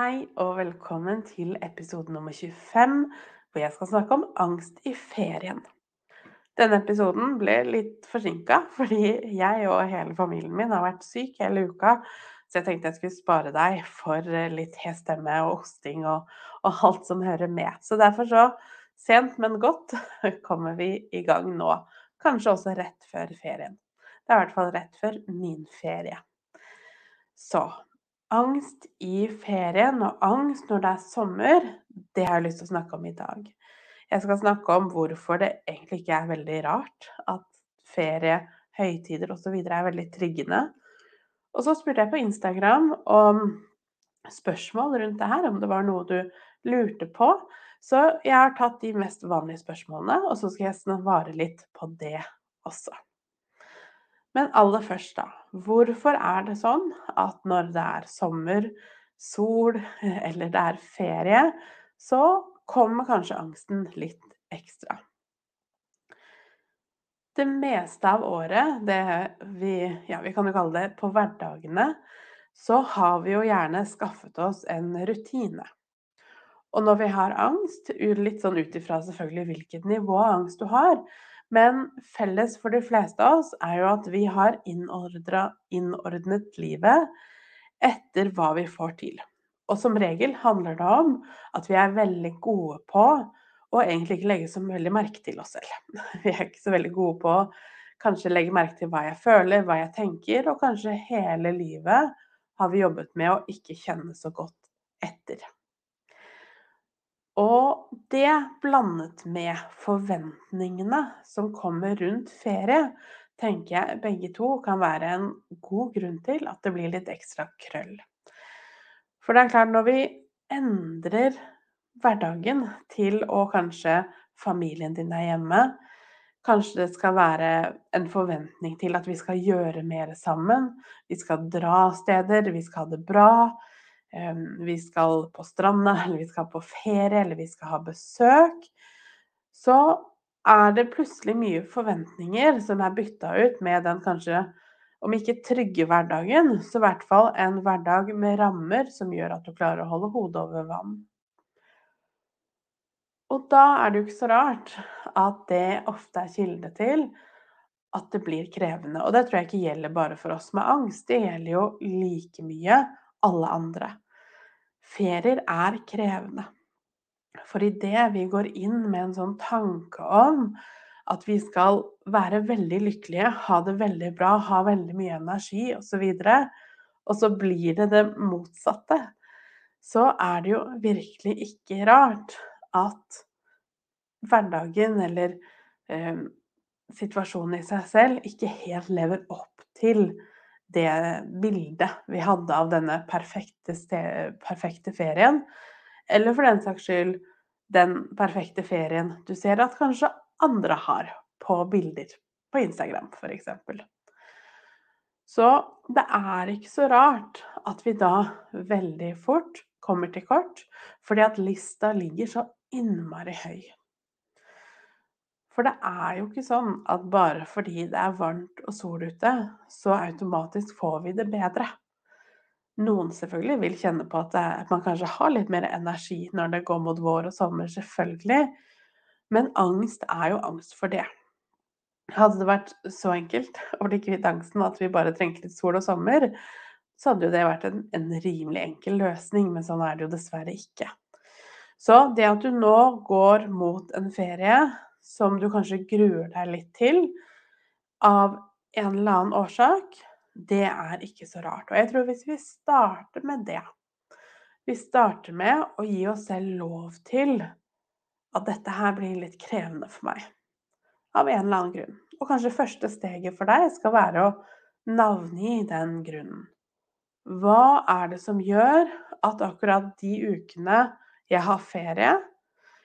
Hei og velkommen til episode nummer 25, hvor jeg skal snakke om angst i ferien. Denne episoden ble litt forsinka fordi jeg og hele familien min har vært syk hele uka, så jeg tenkte jeg skulle spare deg for litt hes stemme og hosting og, og, alt som hører med. Så derfor så sent, men godt kommer vi i gang nå. Kanskje også rett før ferien. Det er i hvert fall rett før min ferie. Så Angst i ferien og angst når det er sommer, det har jeg lyst til å snakke om i dag. Jeg skal snakke om hvorfor det egentlig ikke er veldig rart at ferie, høytider osv. er veldig triggende. Og så spurte jeg på Instagram om spørsmål rundt det her, om det var noe du lurte på. Så jeg har tatt de mest vanlige spørsmålene, og så skal jeg svare litt på det også. Men aller først, da. Hvorfor er det sånn at når det er sommer, sol eller det er ferie, så kommer kanskje angsten litt ekstra? Det meste av året, det vi, ja, vi kan jo kalle det på hverdagene, så har vi jo gjerne skaffet oss en rutine. Og når vi har angst, litt sånn ut ifra selvfølgelig hvilket nivå av angst du har, men felles for de fleste av oss er jo at vi har innordnet livet etter hva vi får til. Og som regel handler det om at vi er veldig gode på å egentlig ikke legge så veldig merke til oss selv. Vi er ikke så veldig gode på å kanskje legge merke til hva jeg føler, hva jeg tenker, og kanskje hele livet har vi jobbet med å ikke kjenne så godt etter. Og det blandet med forventningene som kommer rundt ferie, tenker jeg begge to kan være en god grunn til at det blir litt ekstra krøll. For det er klart, når vi endrer hverdagen til å kanskje familien din er hjemme, kanskje det skal være en forventning til at vi skal gjøre mer sammen, vi skal dra steder, vi skal ha det bra, vi skal på stranda, eller vi skal på ferie, eller vi skal ha besøk, så er det plutselig mye forventninger som er bytta ut med den kanskje, om ikke trygge hverdagen, så i hvert fall en hverdag med rammer som gjør at du klarer å holde hodet over vann. Og da er det jo ikke så rart at det ofte er kilde til at det blir krevende. Og det tror jeg ikke gjelder bare for oss med angst, det gjelder jo like mye alle andre. Ferier er krevende. For idet vi går inn med en sånn tanke om at vi skal være veldig lykkelige, ha det veldig bra, ha veldig mye energi osv., og, og så blir det det motsatte, så er det jo virkelig ikke rart at hverdagen eller eh, situasjonen i seg selv ikke helt lever opp til det bildet vi hadde av denne perfekte, perfekte, ferien. Eller for den saks skyld den perfekte ferien du ser at kanskje andre har på bilder på Instagram f.eks. Så det er ikke så rart at vi da veldig fort kommer til kort, fordi at lista ligger så innmari høy. For det er jo ikke sånn at bare fordi det er varmt og sol ute, så automatisk får vi det bedre. Noen selvfølgelig vil kjenne på at, man kanskje har litt mer energi når det går mot vår og sommer, selvfølgelig. Men angst er jo angst for det. Hadde det vært så enkelt å bli kvitt angsten at vi bare trengte litt sol og sommer, så hadde jo det vært en, en rimelig enkel løsning, men sånn er det jo dessverre ikke. Så det at du nå går mot en ferie som du kanskje gruer deg litt til av en eller annen årsak, det er ikke så rart. Og jeg tror hvis vi starter med det Vi starter med å gi oss selv lov til at dette her blir litt krevende for meg. Av en eller annen grunn. Og kanskje første steget for deg skal være å navngi den grunnen. Hva er det som gjør at akkurat de ukene jeg har ferie,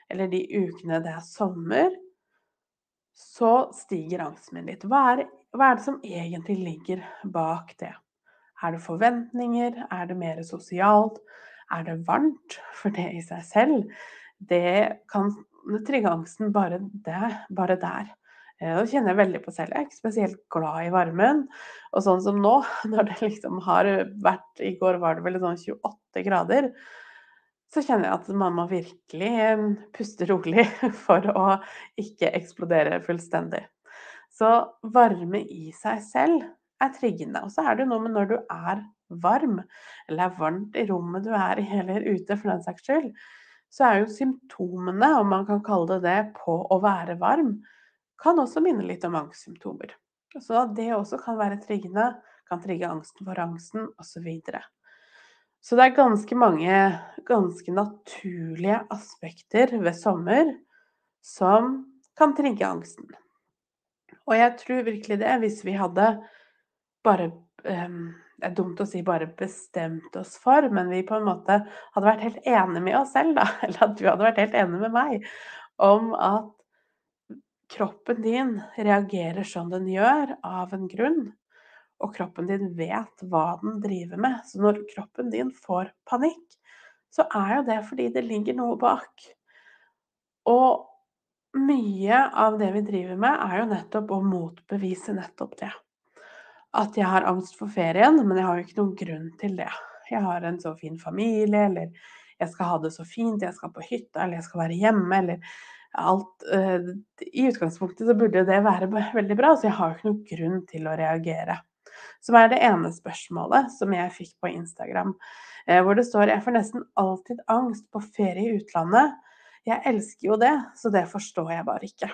eller de ukene det er sommer, så stiger angsten min litt. Hva er, hva er det som egentlig ligger bak det? Er det forventninger? Er det mer sosialt? Er det varmt? For det i seg selv, det kan trigge angsten bare, det, bare der. Eh, det kjenner jeg veldig på selv. Jeg er ikke spesielt glad i varmen. Og sånn som nå, når det liksom har vært I går var det vel sånn 28 grader så kjenner jeg at man må virkelig eh, puste rolig for å ikke eksplodere fullstendig. Så varme i seg selv er triggende. Og så er det noe med når du er varm, eller er varmt i rommet du er i, eller ute for den saks skyld, så er jo symptomene, om man kan kalle det det, på å være varm, kan også minne litt om angstsymptomer. Så det også kan være triggende, kan trigge angsten for angsten osv. Så det er ganske mange ganske naturlige aspekter ved sommer som kan trigge angsten. Og jeg tror virkelig det, hvis vi hadde bare um, Det er dumt å si bare bestemt oss for, men vi på en måte hadde vært helt enige med oss selv, da, eller at du hadde vært helt enig med meg, om at kroppen din reagerer som den gjør av en grunn og kroppen din vet hva den driver med. Så når kroppen din får panikk, så er jo det fordi det ligger noe bak. Og mye av det vi driver med, er jo nettopp å motbevise nettopp det. At jeg har angst for ferien, men jeg har jo ikke noen grunn til det. Jeg har en så fin familie, eller jeg skal ha det så fint, jeg skal på hytta, eller jeg skal være hjemme, eller alt uh, I utgangspunktet så burde det være veldig bra, så jeg har jo ikke noen grunn til å reagere. Som er det ene spørsmålet som jeg fikk på Instagram. Eh, hvor det står 'Jeg får nesten alltid angst på ferie i utlandet'. Jeg elsker jo det, så det forstår jeg bare ikke.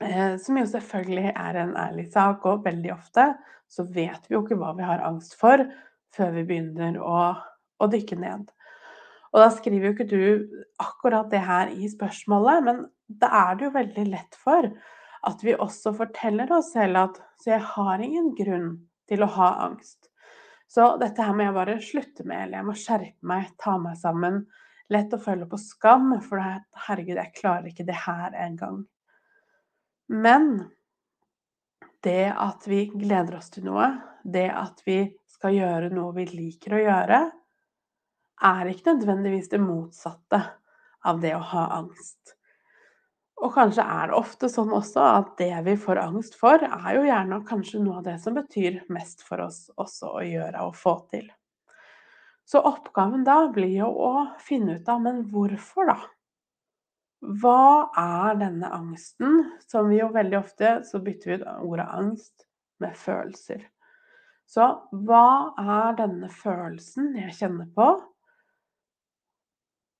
Eh, som jo selvfølgelig er en ærlig sak, og veldig ofte så vet vi jo ikke hva vi har angst for før vi begynner å, å dykke ned. Og da skriver jo ikke du akkurat det her i spørsmålet, men da er det jo veldig lett for at vi også forteller oss selv at så jeg har ingen grunn til å ha angst. Så dette her må jeg bare slutte med, eller jeg må skjerpe meg, ta meg sammen. Lett å føle på skam, for herregud, jeg klarer ikke det her engang. Men det at vi gleder oss til noe, det at vi skal gjøre noe vi liker å gjøre, er ikke nødvendigvis det motsatte av det å ha angst. Og kanskje er det ofte sånn også at det vi får angst for, er jo gjerne kanskje noe av det som betyr mest for oss også å gjøre og få til. Så oppgaven da blir jo å finne ut av men hvorfor, da? Hva er denne angsten? Som vi jo veldig ofte så bytter vi ut ordet angst med følelser. Så hva er denne følelsen jeg kjenner på?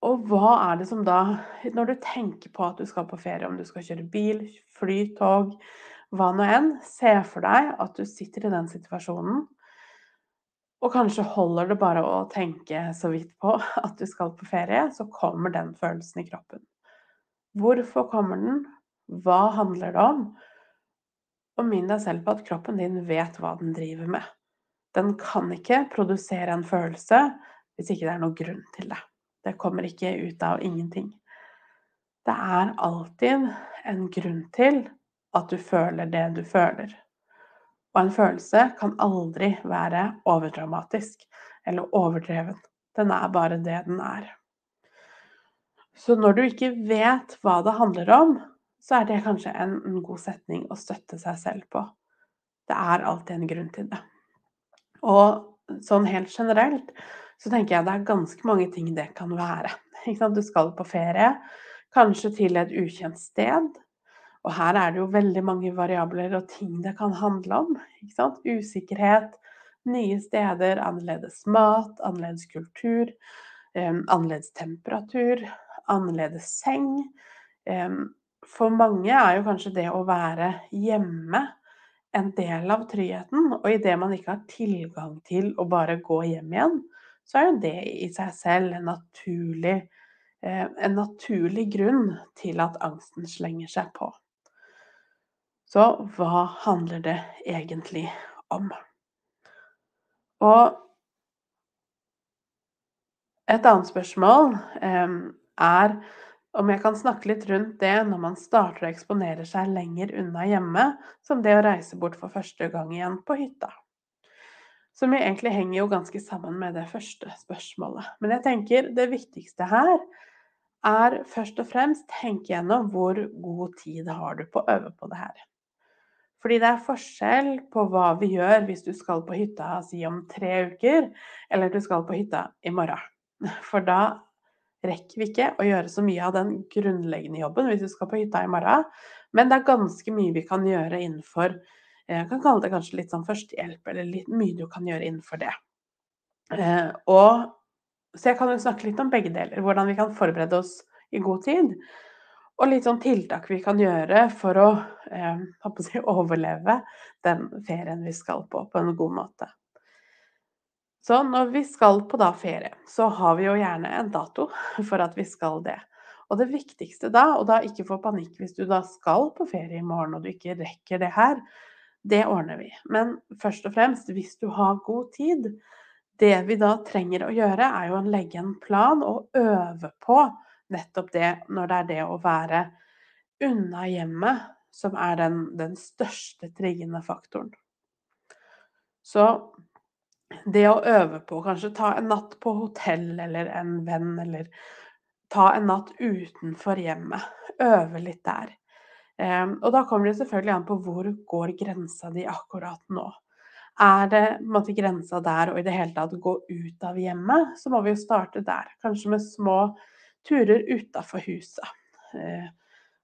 Og hva er det som da Når du tenker på at du skal på ferie, om du skal kjøre bil, fly, tog, hva nå enn, se for deg at du sitter i den situasjonen, og kanskje holder det bare å tenke så vidt på at du skal på ferie, så kommer den følelsen i kroppen. Hvorfor kommer den? Hva handler det om? Og minn deg selv på at kroppen din vet hva den driver med. Den kan ikke produsere en følelse hvis ikke det er noen grunn til det. Det kommer ikke ut av ingenting. Det er alltid en grunn til at du føler det du føler. Og en følelse kan aldri være overdramatisk eller overdreven. Den er bare det den er. Så når du ikke vet hva det handler om, så er det kanskje en, god setning å støtte seg selv på. Det er alltid en grunn til det. Og sånn helt generelt så tenker jeg det er ganske mange ting det kan være. Du skal på ferie, kanskje til et ukjent sted. Og her er det jo veldig mange variabler og ting det kan handle om. Usikkerhet, nye steder, annerledes mat, annerledes kultur, um, annerledes temperatur, annerledes seng. Um, for mange er jo kanskje det å være hjemme en del av tryggheten. Og idet man ikke har tilgang til å bare gå hjem igjen, så er jo det i seg selv en naturlig, eh, en naturlig grunn til at angsten slenger seg på. Så hva handler det egentlig om? Og Et annet spørsmål eh, er om jeg kan snakke litt rundt det når man starter å eksponere seg lenger unna hjemme, som det å reise bort for første gang igjen på hytta. Som egentlig henger jo ganske sammen med det første spørsmålet. Men jeg tenker det viktigste her er først og fremst tenke gjennom hvor god tid har du på å øve på det her. Fordi det er forskjell på hva vi gjør hvis du skal på hytta si om tre uker, eller du skal på hytta i morgen. For da rekker vi ikke å gjøre så mye av den grunnleggende jobben hvis du skal på hytta i morgen. Men det er ganske mye vi kan gjøre innenfor Jeg kan kalle det kanskje litt sånn førstehjelp, eller litt mye du kan gjøre innenfor det. Eh, og, så jeg kan jo snakke litt om begge deler. Hvordan vi kan forberede oss i god tid. Og litt sånn tiltak vi kan gjøre for å, eh, si, overleve den ferien vi skal på, på en god måte. Så når vi skal på da ferie, så har vi jo gjerne en dato for at vi skal det. Og det viktigste da, og da ikke få panikk hvis du da skal på ferie i morgen og du ikke rekker det her, det ordner vi. Men først og fremst, hvis du har god tid, det vi da trenger å gjøre, er jo å legge en plan og øve på nettopp det når det er det å være unna hjemmet som er den, den største triggende faktoren. Så det å øve på, kanskje ta en natt på hotell eller en venn, eller ta en natt utenfor hjemmet. Øve litt der. Um, og da kommer det selvfølgelig an på hvor går grensa di akkurat nå. Er det måte, grensa der og i det hele tatt gå ut av hjemmet, så må vi jo starte der. Kanskje med små turer utafor huset. Eh,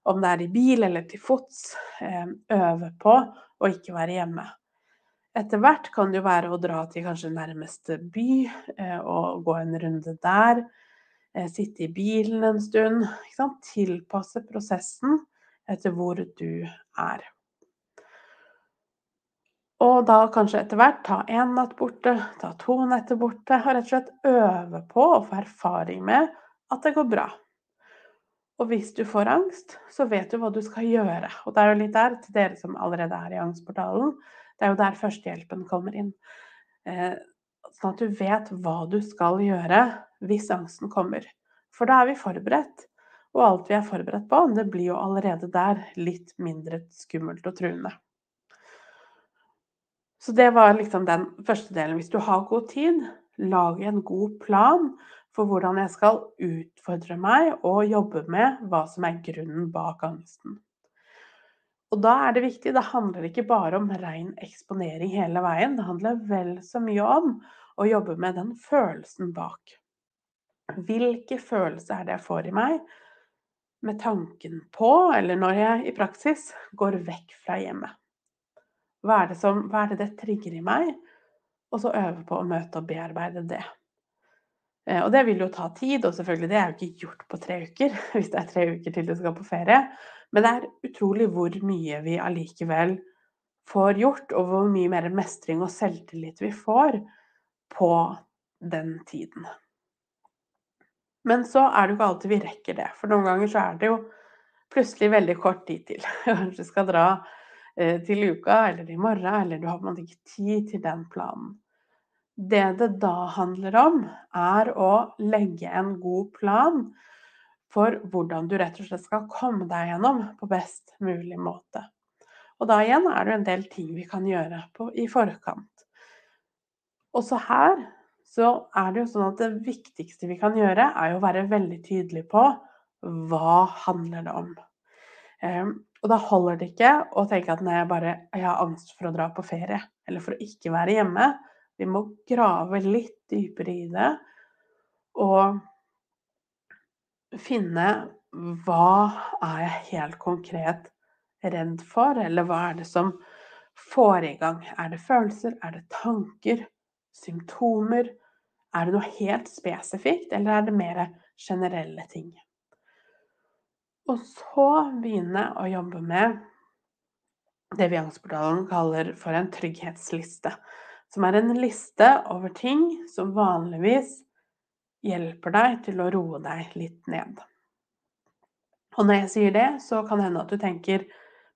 om det er i bil eller til fots. Eh, øve på å ikke være hjemme. Etter hvert kan det jo være å dra til kanskje nærmeste by eh, og gå en runde der. Eh, sitte i bilen en stund. Tilpasse prosessen etter hvor du er. Og da kanskje etter hvert ta én natt borte, ta to netter borte, og rett og slett øve på å få erfaring med at det går bra. Og hvis du får angst, så vet du hva du skal gjøre. Og det er jo litt der, til dere som allerede er i Angstportalen, det er jo der førstehjelpen kommer inn. Eh, sånn at du vet hva du skal gjøre hvis angsten kommer. For da er vi forberedt. Og alt vi er forberedt på, det blir jo allerede der litt mindre skummelt og truende. Så det var liksom den første delen. Hvis du har god tid, lag en god plan for hvordan jeg skal utfordre meg og jobbe med hva som er grunnen bak angsten. Og da er det viktig, det handler ikke bare om ren eksponering hele veien, det handler vel så mye om å jobbe med den følelsen bak. Hvilke følelser er det jeg får i meg med tanken på, eller når jeg i praksis går vekk fra hjemmet? Hva er det, som, hva er det, det trigger i meg? Og så øve på å møte og bearbeide det. Eh, og det vil jo ta tid, og selvfølgelig det er jo ikke gjort på tre uker hvis det er tre uker til du skal på ferie. Men det er utrolig hvor mye vi allikevel får gjort, og hvor mye mer mestring og selvtillit vi får på den tiden. Men så er det jo ikke alltid vi rekker det, for noen ganger så er det jo plutselig veldig kort tid til. Kanskje du skal dra eh, til uka eller i morgen, eller du har på en måte ikke tid til den planen. Det det da handler om, er å legge en god plan for hvordan du rett og slett skal komme deg gjennom på best mulig måte. Og da igjen er det en del ting vi kan gjøre på, i forkant. Også her så er det jo sånn at det viktigste vi kan gjøre, er å være veldig tydelig på hva handler det om. Um, og da holder det ikke å tenke at nei, jeg bare jeg har angst for å dra på ferie, eller for å ikke være hjemme. Vi må grave litt dypere i det. Og finne hva er jeg helt konkret redd for, eller hva er det som får i gang? Er det følelser, er det tanker, symptomer? Er det noe helt spesifikt, eller er det mer generelle ting? Og så begynne å jobbe med det vi i Angstportalen kaller for en trygghetsliste. Som er en liste over ting som vanligvis hjelper deg til å roe deg litt ned. Og når jeg sier det, så kan det hende at du tenker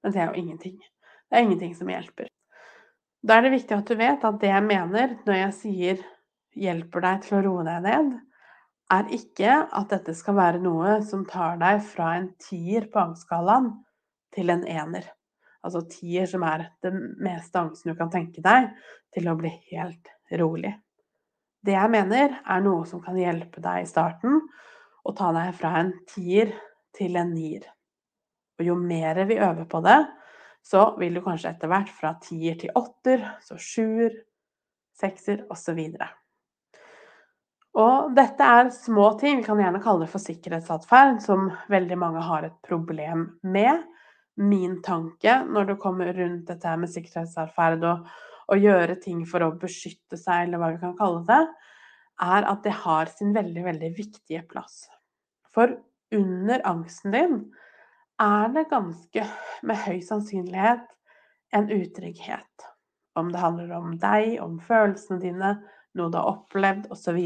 men det er jo ingenting. Det er ingenting som hjelper. Da er det viktig at du vet at det jeg mener når jeg sier 'hjelper deg til å roe deg ned', er ikke at dette skal være noe som tar deg fra en tier på angstskalaen til en ener. Altså tier som er det meste angsten du kan tenke deg, til å bli helt rolig. Det jeg mener, er noe som kan hjelpe deg i starten, og ta deg fra en tier til en nier. Og jo mer vi øver på det, så vil du kanskje etter hvert fra tier til åtter, så sjuer, sekser osv. Og dette er små ting, vi kan gjerne kalle det for sikkerhetsatferd, som veldig mange har et problem med. Min tanke når det kommer rundt dette med sikkerhetsatferd og å gjøre ting for å beskytte seg, eller hva vi kan kalle det, er at det har sin veldig, veldig viktige plass. For under angsten din er det ganske med høy sannsynlighet en utrygghet. Om det handler om deg, om følelsene dine, noe du har opplevd osv.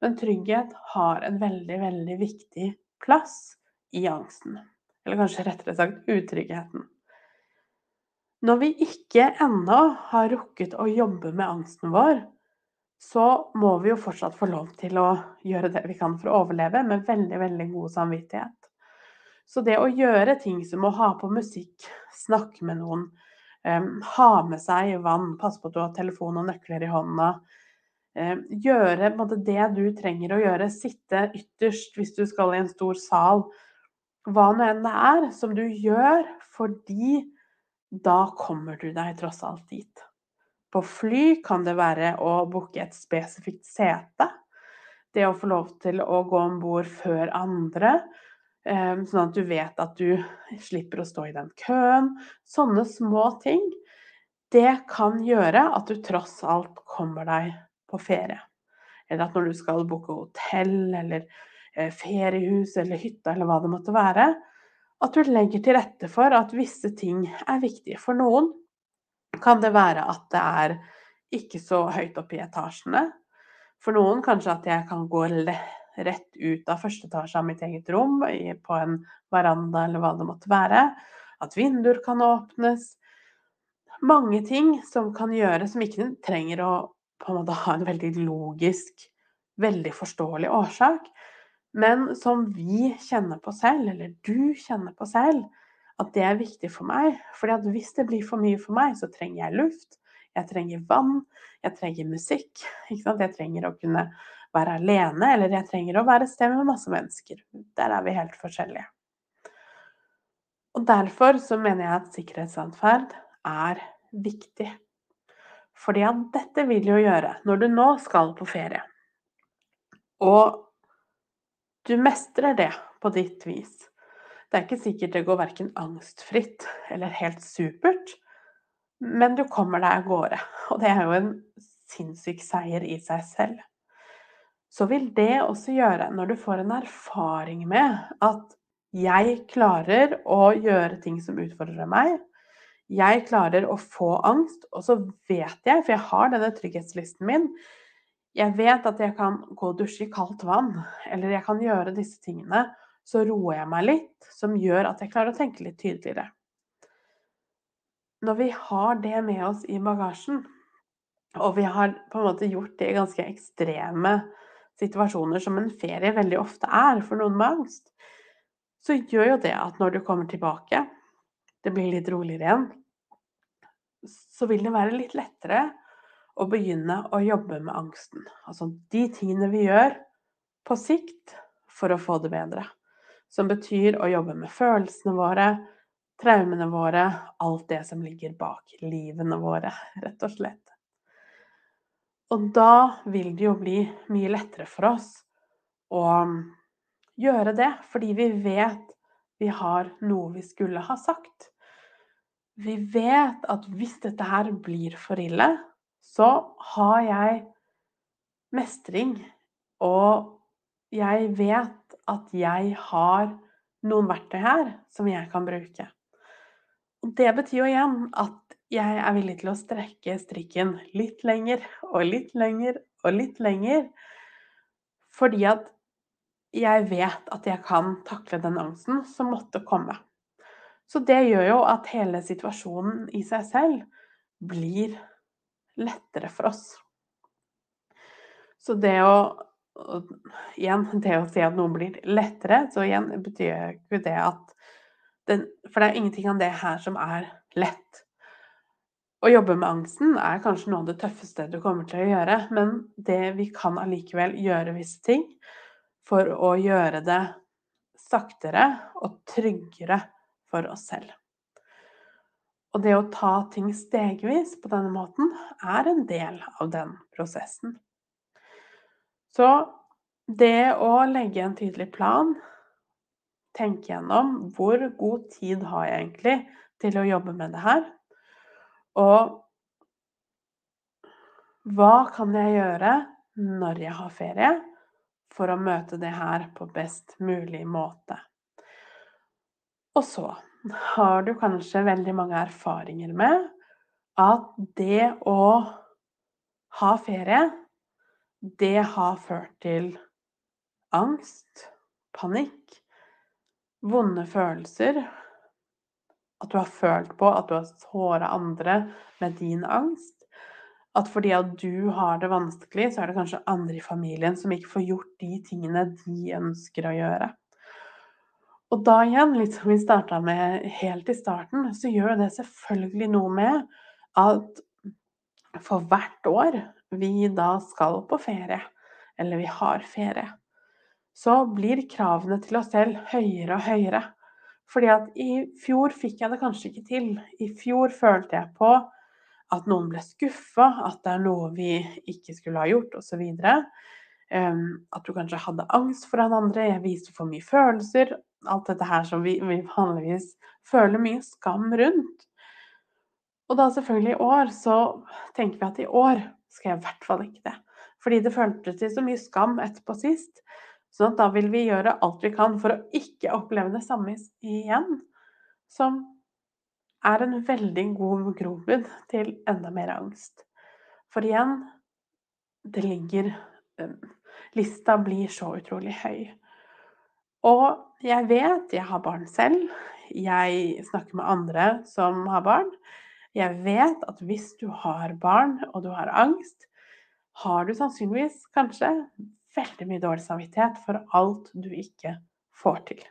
Men trygghet har en veldig, veldig viktig plass i angsten. Eller kanskje rettere sagt utryggheten. Når vi ikke ennå har rukket å jobbe med angsten vår, så må vi jo fortsatt få lov til å gjøre det vi kan for å overleve, med veldig, veldig god samvittighet. Så det å gjøre ting som å ha på musikk, snakke med noen, um, ha med seg vann, passe på at du har telefon og nøkler i hånda, Eh, gjøre det du trenger å gjøre. Sitte ytterst hvis du skal i en stor sal. Hva nå enn det er som du gjør, fordi da kommer du deg tross alt dit. På fly kan det være å booke et spesifikt sete. Det å få lov til å gå om bord før andre, sånn at du vet at du slipper å stå i den køen. Sånne små ting. Det kan gjøre at du tross alt kommer deg på ferie. Eller at når du skal booke hotell eller eh, feriehus eller hytte eller hva det måtte være, at du legger til rette for at visse ting er viktige. For noen kan det være at det er ikke så høyt oppe i etasjene. For noen kanskje at jeg kan gå rett ut av første etasje av mitt eget rom, på en veranda eller hva det måtte være. At vinduer kan åpnes. Mange ting som kan gjøres, som ikke trenger å en måte ha en veldig logisk, veldig forståelig årsak, men som vi kjenner på selv, eller du kjenner på selv, at det er viktig for meg. at hvis det blir for mye for meg, så trenger jeg luft, jeg trenger vann, jeg trenger musikk. Jeg trenger å kunne være alene, eller jeg trenger å være et sted med masse mennesker. Der er vi helt forskjellige. Og derfor så mener jeg at sikkerhetsatferd er viktig. Fordi at dette vil jo gjøre, når du nå skal på ferie, og du mestrer det på ditt vis Det er ikke sikkert det går verken angstfritt eller helt supert, men du kommer deg av gårde. Og det er jo en sinnssyk seier i seg selv. Så vil det også gjøre, når du får en erfaring med at jeg klarer å gjøre ting som utfordrer meg, jeg klarer å få angst, og så vet jeg, for jeg har denne trygghetslisten min Jeg vet at jeg kan gå og dusje i kaldt vann, eller jeg kan gjøre disse tingene. Så roer jeg meg litt, som gjør at jeg klarer å tenke litt tydeligere. Når vi har det med oss i bagasjen, og vi har på en måte gjort det ganske ekstreme situasjoner, som en ferie veldig ofte er for noen med angst, så gjør jo det at når du kommer tilbake, det blir litt roligere igjen, så vil det være litt lettere å begynne å jobbe med angsten. Altså de tingene vi gjør på sikt for å få det bedre. Som betyr å jobbe med følelsene våre, traumene våre, alt det som ligger bak livene våre, rett og slett. Og da vil det jo bli mye lettere for oss å gjøre det, fordi vi vet vi har noe vi skulle ha sagt vi vet at hvis dette her blir for ille, så har jeg mestring. Og jeg vet at jeg har noen verktøy her som jeg kan bruke. Og det betyr jo igjen at jeg er villig til å strekke strikken litt lenger og litt lenger og litt lenger. Fordi at jeg vet at jeg kan takle den angsten som måtte komme. Så det gjør jo at hele situasjonen i seg selv blir lettere for oss. Så det å igjen, det å si at noe blir lettere, så igjen betyr ikke det at den For det er ingenting av det her som er lett. Å jobbe med angsten er kanskje noe av det tøffeste du kommer til å gjøre, men det vi kan allikevel gjøre visse ting for å gjøre det saktere og tryggere for oss selv. Og det å ta ting stegvis på denne måten er en del av den prosessen. Så det å legge en tydelig plan, tenke gjennom hvor god tid har jeg egentlig til å jobbe med det her, og hva kan jeg gjøre når jeg har ferie for å møte det her på best mulig måte? Og så har du kanskje veldig mange erfaringer med at det å ha ferie, det har ført til angst, panikk, vonde følelser. At du har følt på at du har såra andre med din angst. At fordi at du har det vanskelig, så er det kanskje andre i familien som ikke får gjort de tingene de ønsker å gjøre. Og da igjen, litt som vi starta med helt i starten, så gjør det selvfølgelig noe med at for hvert år vi da skal på ferie, eller vi har ferie, så blir kravene til oss selv høyere og høyere. Fordi at i fjor fikk jeg det kanskje ikke til. I fjor følte jeg på at noen ble skuffa, at det er noe vi ikke skulle ha gjort, osv. Um, at du kanskje hadde angst for han andre, jeg viste for mye følelser alt dette her som vi, vi vanligvis føler mye skam rundt. Og da selvfølgelig i år, så tenker vi at i år skal jeg i hvert fall ikke det. Fordi det føltes til så mye skam etterpå sist. Så da vil vi gjøre alt vi kan for å ikke oppleve det samme igjen. Som er en veldig god grobunn til enda mer angst. For igjen, det ligger eh, Lista blir så utrolig høy. Og jeg vet, jeg har barn selv, jeg snakker med andre som har barn. Jeg vet at hvis du har barn og du har angst, har du sannsynligvis kanskje veldig mye dårlig samvittighet for alt du ikke får til.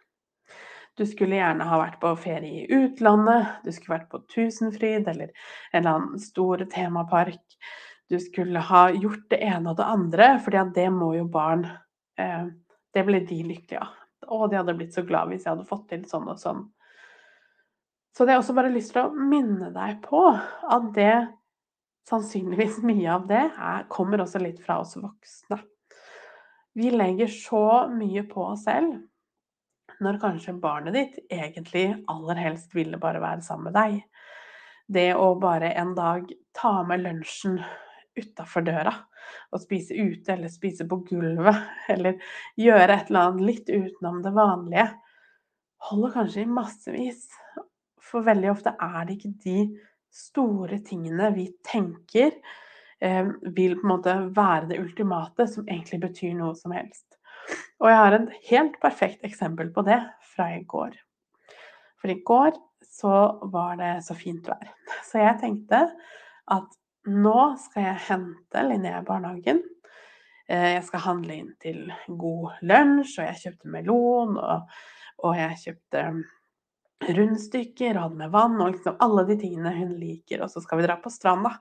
Du skulle gjerne ha vært på ferie i utlandet, du skulle vært på Tusenfryd eller en eller annen stor temapark. Du skulle ha gjort det ene og det andre, for det må jo barn eh, Det blir de lykkelige av. Og de hadde blitt så glad hvis jeg hadde fått til sånn og sånn. Så det er også bare lyst til å minne deg på at det sannsynligvis mye av det er, kommer også litt fra oss voksne. Vi legger så mye på oss selv når kanskje barnet ditt egentlig aller helst ville bare være sammen med deg. Det å bare en dag ta med lunsjen utafor døra og spise ute eller spise på gulvet, eller gjøre et eller annet litt utenom det vanlige, holder kanskje i massevis. For veldig ofte er det ikke de store tingene vi tenker eh, vil på en måte være det ultimate, som egentlig betyr noe som helst. Og jeg har et helt perfekt eksempel på det fra i går. For i går så var det så fint vær. Så jeg tenkte at nå skal jeg hente Linnea i barnehagen. Eh, jeg skal handle inn til god lunsj, og jeg kjøpte melon, og, og jeg kjøpte rundstykker og med vann og liksom alle de tingene hun liker. Og så skal vi dra på stranda.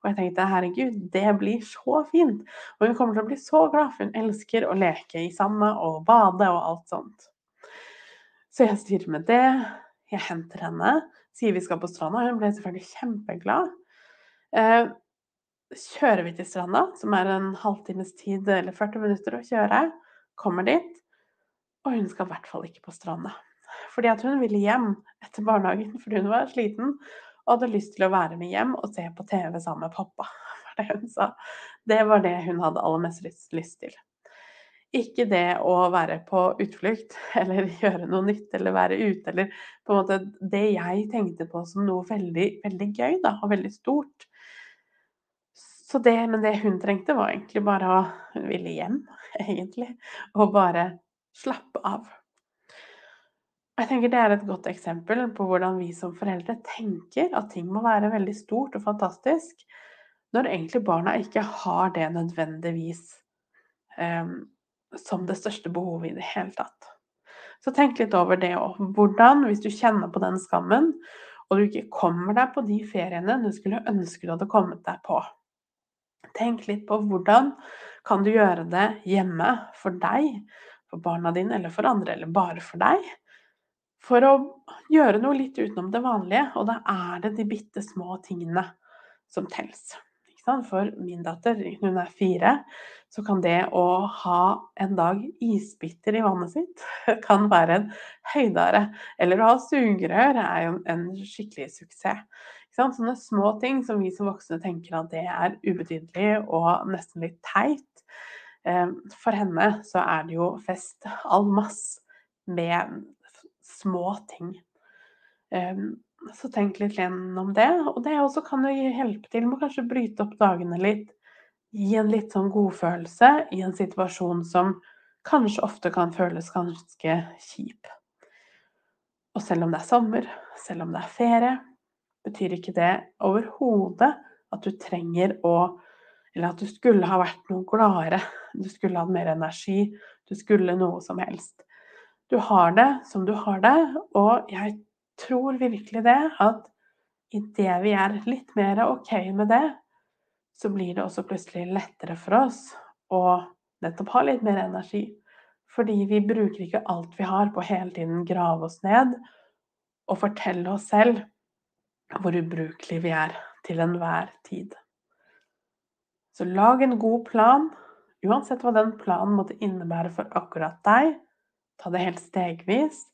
Og jeg tenkte herregud, det blir så fint. Og hun kommer til å bli så glad, for hun elsker å leke i sanda og bade og alt sånt. Så jeg styrer med det. Jeg henter henne, sier vi skal på stranda. Hun ble selvfølgelig kjempeglad. Eh, kjører vi til stranda, som er en halvtimes tid eller 40 minutter å kjøre, kommer dit, og hun skal i hvert fall ikke på stranda. Fordi at hun ville hjem etter barnehagen fordi hun var sliten og hadde lyst til å være med hjem og se på TV sammen med pappa. Det hun sa. Det var det hun hadde aller mest lyst til. Ikke det å være på utflukt eller gjøre noe nytt eller være ute eller på en måte det jeg tenkte på som noe veldig, veldig gøy da, og veldig stort. Så det, men det hun trengte, var egentlig bare å ville hjem, egentlig. Og bare slappe av. Jeg tenker Det er et godt eksempel på hvordan vi som foreldre tenker at ting må være veldig stort og fantastisk, når egentlig barna ikke har det nødvendigvis um, som det største behovet i det hele tatt. Så tenk litt over det òg. Hvordan, hvis du kjenner på den skammen, og du ikke kommer deg på de feriene du skulle ønske du hadde kommet deg på. Tenk litt på hvordan kan du gjøre det hjemme for deg, for barna dine eller for andre, eller bare for deg. For å gjøre noe litt utenom det vanlige, og da er det de bitte små tingene som telles. For min datter, hun er fire, så kan det å ha en dag isbiter i vannet sitt kan være en høydare. Eller å ha sugerør er jo en skikkelig suksess. Sånne små ting som vi som voksne tenker at det er ubetydelig og nesten litt teit. Eh, for henne så er det jo fest all masse med små ting. Eh, så tenk litt gjennom det. Og det også kan jo hjelpe til med å kanskje bryte opp dagene litt. Gi en litt sånn godfølelse i en situasjon som kanskje ofte kan føles ganske kjip. Og selv om det er sommer, selv om det er ferie, betyr ikke det overhodet at du trenger å Eller at du skulle ha vært noe gladere. Du skulle hatt mer energi. Du skulle noe som helst. Du har det som du har det, og jeg tror virkelig det at idet vi er litt mer OK med det, så blir det også plutselig lettere for oss å nettopp ha litt mer energi. Fordi vi bruker ikke alt vi har på å hele tiden grave oss ned og fortelle oss selv hvor ubrukelige vi er til enhver tid. Så lag en god plan, uansett hva den planen måtte innebære for akkurat deg. Ta det helt stegvis.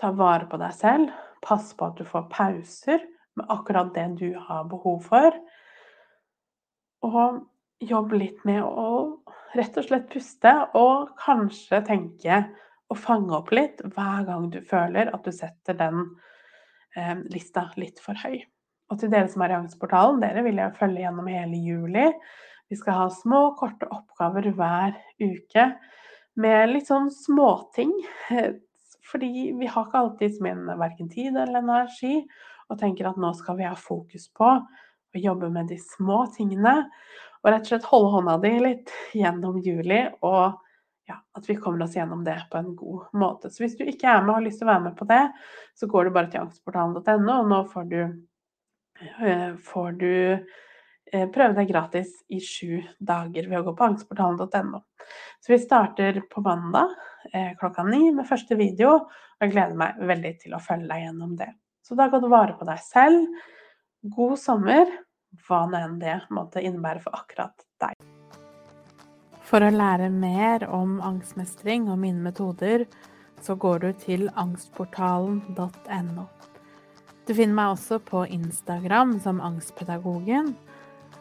Ta vare på deg selv. Pass på at du får pauser med akkurat det du har behov for. Og jobb litt med å rett og slett puste, og kanskje tenke og fange opp litt hver gang du føler at du setter den eh, lista litt for høy. Og til dere som er i Angstportalen, dere vil jeg følge gjennom hele juli. Vi skal ha små, korte oppgaver hver uke med litt sånn småting fordi vi har ikke alltid som verken tid eller energi, og tenker at nå skal vi ha fokus på å jobbe med de små tingene. Og rett og slett holde hånda di litt gjennom juli, og ja, at vi kommer oss gjennom det på en god måte. Så hvis du ikke er med og har lyst til å være med på det, så går du bare til angstportalen.no, og nå får du, eh, får du eh, prøve deg gratis i sju dager ved å gå på angstportalen.no. Så vi starter på mandag eh, klokka ni med første video, og jeg gleder meg veldig til å følge deg gjennom det. Så da går du vare på deg selv. God sommer, hva nå enn det måtte innebære for akkurat deg. For å lære mer om angstmestring og mine metoder, så går du til angstportalen.no. Du finner meg også på Instagram som Angstpedagogen